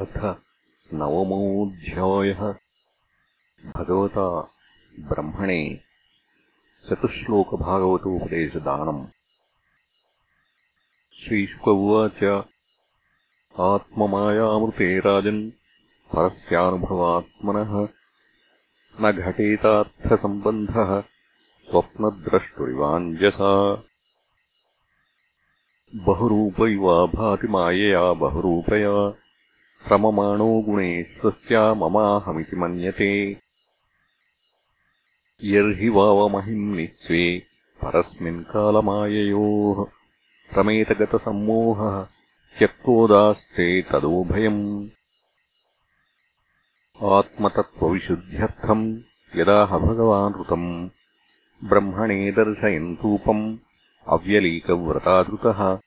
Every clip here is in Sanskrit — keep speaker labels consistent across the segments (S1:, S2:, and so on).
S1: अथ नवमोऽध्यायः। भगवता ब्रह्मणे चतुश्लोकभागवतोपदेशदानम् श्रीशुक उवाच आत्ममायामृते राजन् परस्यानुभवात्मनः। न घटेतार्थसम्बन्धः स्वप्नद्रष्टुरिवाञ्जसा। बहुरूपैवा भाति मायया बहुरूपया रममाणो गुणेष्वस्या ममाहमिति मन्यते। यर्हि वावमहिम्नित्स्वे परस्मिन्कालमाययोः रमेतगतसम्मोहः त्यक्तोदास्ते तदोभयम्। आत्मतत्त्वविशुद्ध्यर्थम् यदाह भगवानृतम् ब्रह्मणे दर्शयन्तूपम् अव्यलीकव्रतादृतः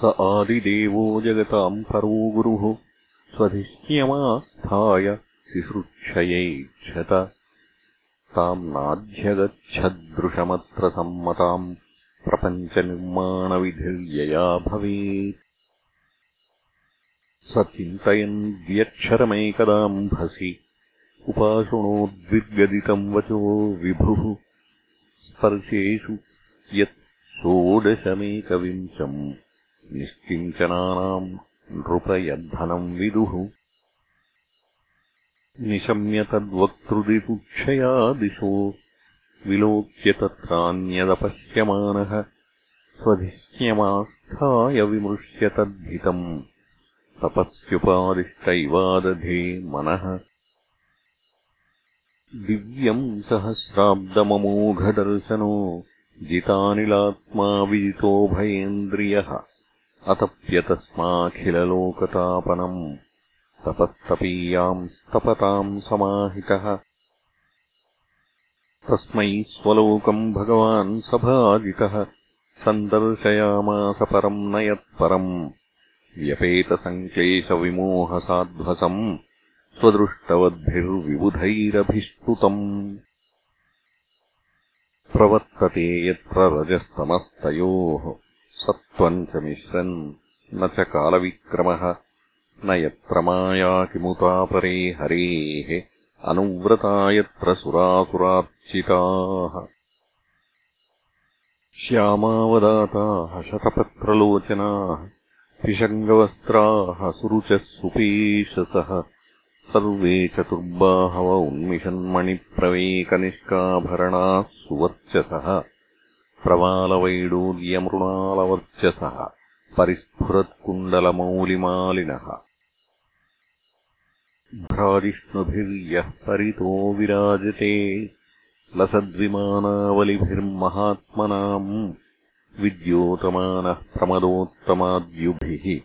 S1: स आदिदेवो जगताम् परो गुरुः स्वधिष्ण्यमास्थाय शिसृक्षयैक्षत ताम् नाध्यगच्छदृशमत्र सम्मताम् प्रपञ्चनिर्माणविधिर्यया भवेत्। स चिन्तयन् द्व्यक्षरमेकदाम्भसि उपाशृणोद्विर्गदितम् वचो विभुः। स्पर्शेषु यत् षोडशमेकविंशम् निश्चिञ्चनानाम् नृपयद्धनम् विदुः। निशम्य तद्वक्तृदिपुक्षया दिशो विलोक्य तत्रान्यदपश्यमानः। स्वधिष्ण्यमास्थाय विमृश्य तद्धितम् तपस्युपादिष्टैवादधे मनः। दिव्यम् सहस्राब्दममोघदर्शनो जितानिलात्मा विजितोभयेन्द्रियः अतप्यतस्माखिललोकतापनम्। तपस्तपीयाम् स्तपताम् समाहितः। तस्मै स्वलोकम् भगवान् सभाजितः। सन्दर्शयामास परम् न यत्परम् व्यपेतसङ्क्लेशविमोहसाध्वसम् स्वदृष्टवद्भिर्विबुधैरभिष्टुतम् प्रवर्तते यत्र रजस्तमस्तयोः सत्त्वम् च मिश्रन् न च कालविक्रमः न यत्र माया किमुतापरे हरेः अनुव्रता यत्र सुरासुरार्चिताः श्यामावदाताः शतपत्रलोचनाः पिशङ्गवस्त्राः सुरुचः सुपेशसः सर्वे चतुर्बाहव उन्मिषन्मणिप्रवेकनिष्काभरणाः सुवर्चसः प्रवालवैडूर्यमृणालवर्चसः परिस्फुरत्कुण्डलमौलिमालिनः। भ्राजिष्णुभिर्यः परितो विराजते लसद्विमानावलिभिर्महात्मनाम् विद्योतमानः प्रमदोत्तमाद्युभिः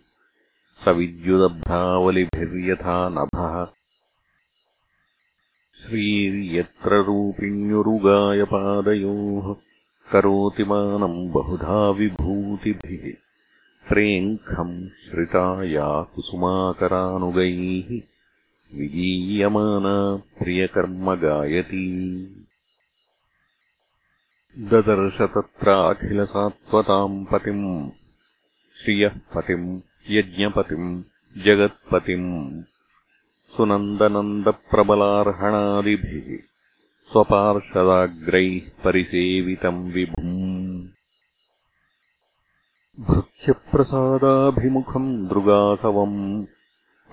S1: स विद्युदभ्रावलिभिर्यथा नभः। श्रीर्यत्र रूपिण्युरुगायपादयोः करोति मानम् बहुधा विभूतिभिः। प्रेङ्खम् श्रिता या कुसुमाकरानुगैः। विगीयमाना प्रियकर्म गायती। ददर्श तत्राखिलसात्वताम् पतिम्। श्रियः पतिम् यज्ञपतिम् जगत्पतिम्। सुनन्दनन्दप्रबलार्हणादिभिः स्वपार्षदाग्रैः परिसेवितम् विभुम्। भृत्यप्रसादाभिमुखम् दृगासवम्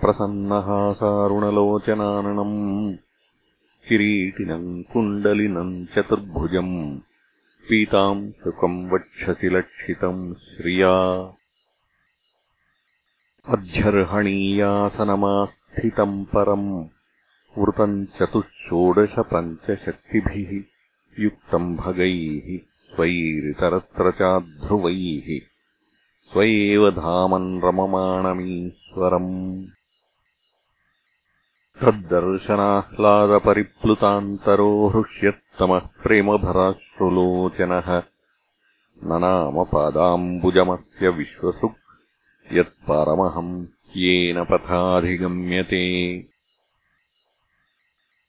S1: प्रसन्नहासारुणलोचनाननम् किरीटिनम् कुण्डलिनम् चतुर्भुजम् पीताम् सुखम् वक्षसि लक्षितम् श्रिया। अध्यर्हणीयासनमास्थितम् परम् वृतम् चतुःषोडशपञ्चशक्तिभिः युक्तम् भगैः स्वैरितरत्र चाध्रुवैः। स्व एव धामन् रममाणमीश्वरम्। तद्दर्शनाह्लादपरिप्लुतान्तरो हृष्यत्तमः प्रेमभराश्रुलोचनः। न नाम पादाम्बुजमस्य विश्वसुक् यत्परमहम् येन पथाधिगम्यते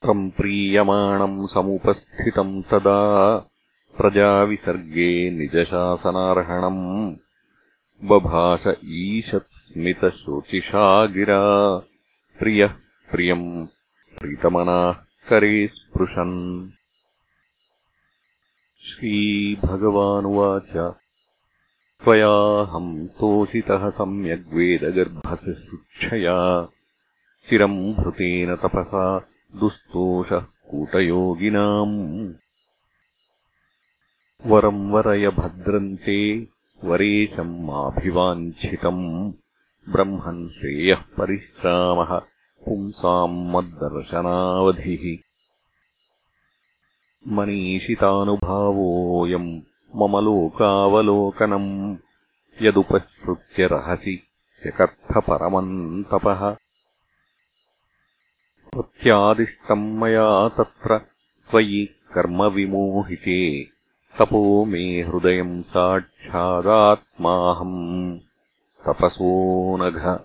S1: तम् प्रीयमाणम् समुपस्थितम् तदा प्रजाविसर्गे निजशासनार्हणम्। बभाष ईशत् स्मितशोचिषा गिरा प्रियः प्रियम् प्रीतमनाः करे स्पृशन्। श्रीभगवानुवाच। त्वयाहम् तोषितः सम्यग्वेदगर्भसशिक्षया चिरम् भृतेन तपसा दुस्तोषः कूटयोगिनाम्। वरम् वरय भद्रन्ते वरेशम् माभिवाञ्छितम्। ब्रह्मन् श्रेयः परिश्रामः पुंसाम् मद्दर्शनावधिः। मनीषितानुभावोऽयम् मम लोकावलोकनम्। यदुपश्रुत्य रहसि चकर्थपरमम् तपः प्रत्यादिष्टम् मया तत्र त्वयि कर्मविमोहिते तपो मे हृदयम् साक्षादात्माहम्। तपसो नघ।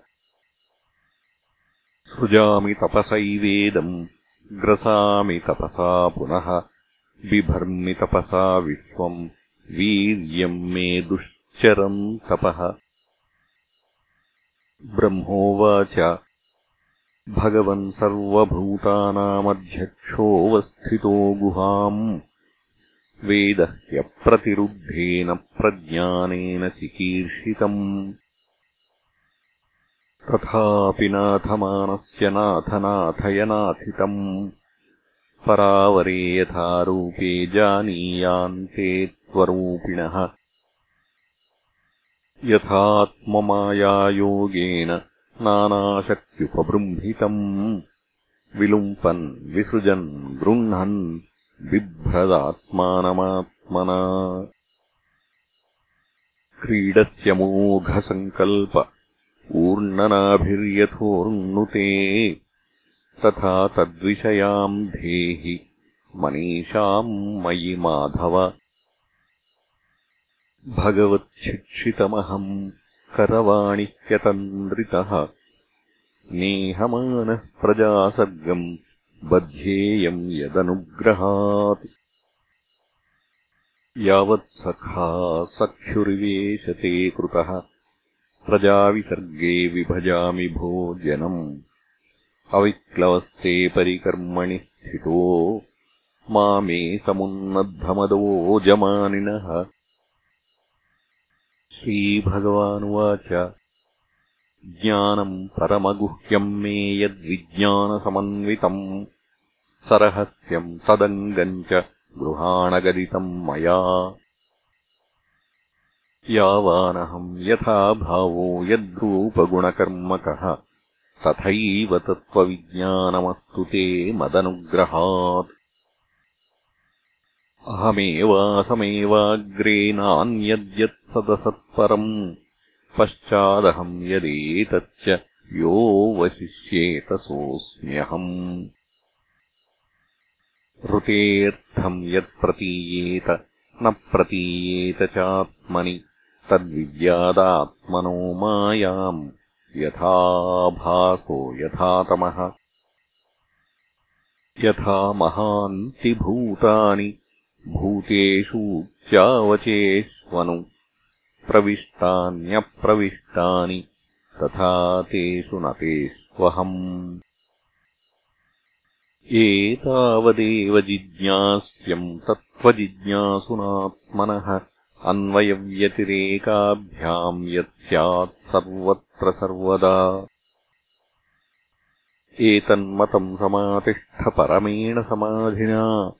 S1: सृजामि तपसैवेदम् ग्रसामि तपसा पुनः। बिभर्मि तपसा विश्वम् वीर्यम् मे दुश्चरम् तपः। ब्रह्मोवाच भगवन् सर्वभूतानामध्यक्षोऽवस्थितो गुहाम्। वेदः ह्यप्रतिरुद्धेन प्रज्ञानेन चिकीर्षितम् तथापि नाथमानस्य नाथनाथयनाथितम्। परावरे यथारूपे जानीयान्ते त्वरूपिणः। यथात्ममायायोगेन नानाशक्त्युपबृंहितम्। विलुम्पन् विसृजन् गृह्णन् बिभ्रदात्मानमात्मना। क्रीडस्य मोघसङ्कल्प ऊर्णनाभिर्यथोर्नुते तथा तद्विषयाम् धेहि मनीषाम् मयि माधव। भगवच्छिक्षितमहम् करवाणिह्यतन्द्रितः नेहमानः प्रजासर्गम् बध्येयम् यदनुग्रहात्। यावत्सखा सख्युर्वेशते कृतः। प्रजाविसर्गे विभजामि भो जनम् अविक्लवस्ते परिकर्मणि स्थितो। मामे समुन्नद्धमदोजमानिनः श्रीभगवानुवाच। ज्ञानम् परमगुह्यम् मे यद्विज्ञानसमन्वितम्। सरहस्यम् तदङ्गम् च गृहाणगदितम् मया। यावानहम् यथा भावो यद्रूपगुणकर्मकः। तथैव तत्त्वविज्ञानमस्तु ते मदनुग्रहात् अहमेवासमेवाग्रे नान्यद्यत्सदसत्परम् पश्चादहम् यदेतच्च यो वशिष्येतसोऽस्म्यहम्। ऋतेऽर्थम् यत्प्रतीयेत न प्रतीयेत चात्मनि तद्विद्यादात्मनो मायाम्। यथाभासो यथातमः। यथा महान्तिभूतानि भूतेषूच्यावचेष्वनु प्रविष्टान्यप्रविष्टानि तथा तेषु न तेष्वहम् एतावदेव जिज्ञास्यम् तत्त्वजिज्ञासुनात्मनः अन्वयव्यतिरेकाभ्याम् यत् सर्वत्र सर्वदा। एतन्मतम् समातिष्ठपरमेण समाधिना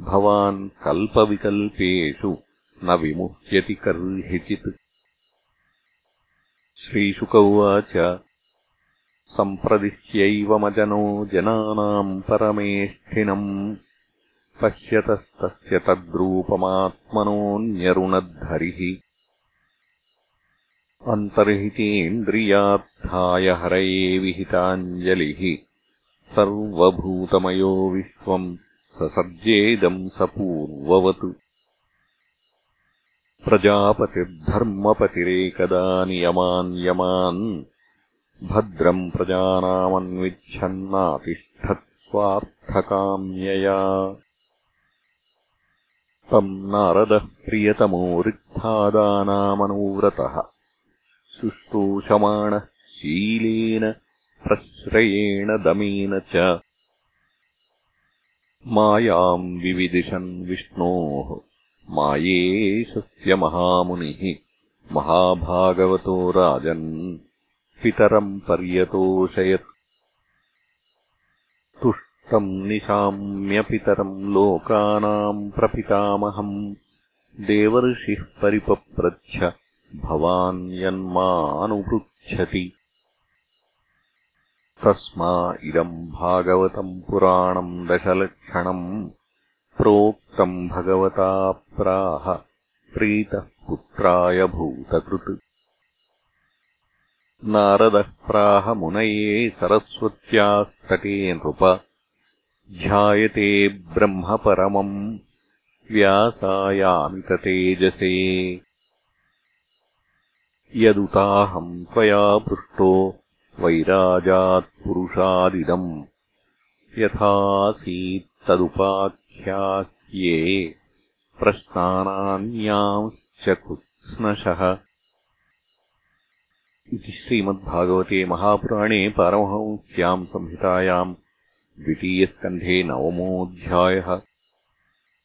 S1: भवान् कल्पविकल्पेषु न विमुह्यति कर्हिचित् श्रीशुक उवाच सम्प्रदिश्यैवमजनो जनानाम् परमेष्ठिनम् पश्यतस्तस्य तद्रूपमात्मनोऽन्यरुणद्धरिः। अन्तर्हितेन्द्रियार्थाय हरये विहिताञ्जलिः सर्वभूतमयो विश्वम् ससर्जेदम् स पूर्ववत् प्रजापतिर्धर्मपतिरेकदा नियमान् यमान् भद्रम् प्रजानामन्विच्छन्नातिष्ठत् स्वार्थकाम्यया तम् नारदः प्रियतमो रिक्थादानामनुव्रतः शुश्रूषमाणः शीलेन प्रश्रयेण दमेन च मायाम् विविदिशन् विष्णोः। मायेशस्य महामुनिः महाभागवतो राजन्। पितरम् पर्यतोषयत्। तुष्टम् निशाम्यपितरम् लोकानाम् प्रपितामहम्। देवर्षिः परिपप्रच्छ। भवान् यन्मानुपृच्छति तस्मा इदम् भागवतम् पुराणम् दशलक्षणम् प्रोक्तम् भगवता प्राह प्रीतः पुत्राय भूतकृत्। नारदः प्राहमुनये सरस्वत्यास्तटे नृप। ध्यायते ब्रह्म परमम् व्यासायामिततेजसे यदुताहम् त्वया पृष्टो वैराजात्पुरुषादिदम्। यथासीत्तदुपाख्यास्ये प्रश्नानान्यांश्च कृत्स्नशः इति श्रीमद्भागवते महापुराणे पारमहंस्याम् संहितायाम् द्वितीयस्कन्धे नवमोऽध्यायः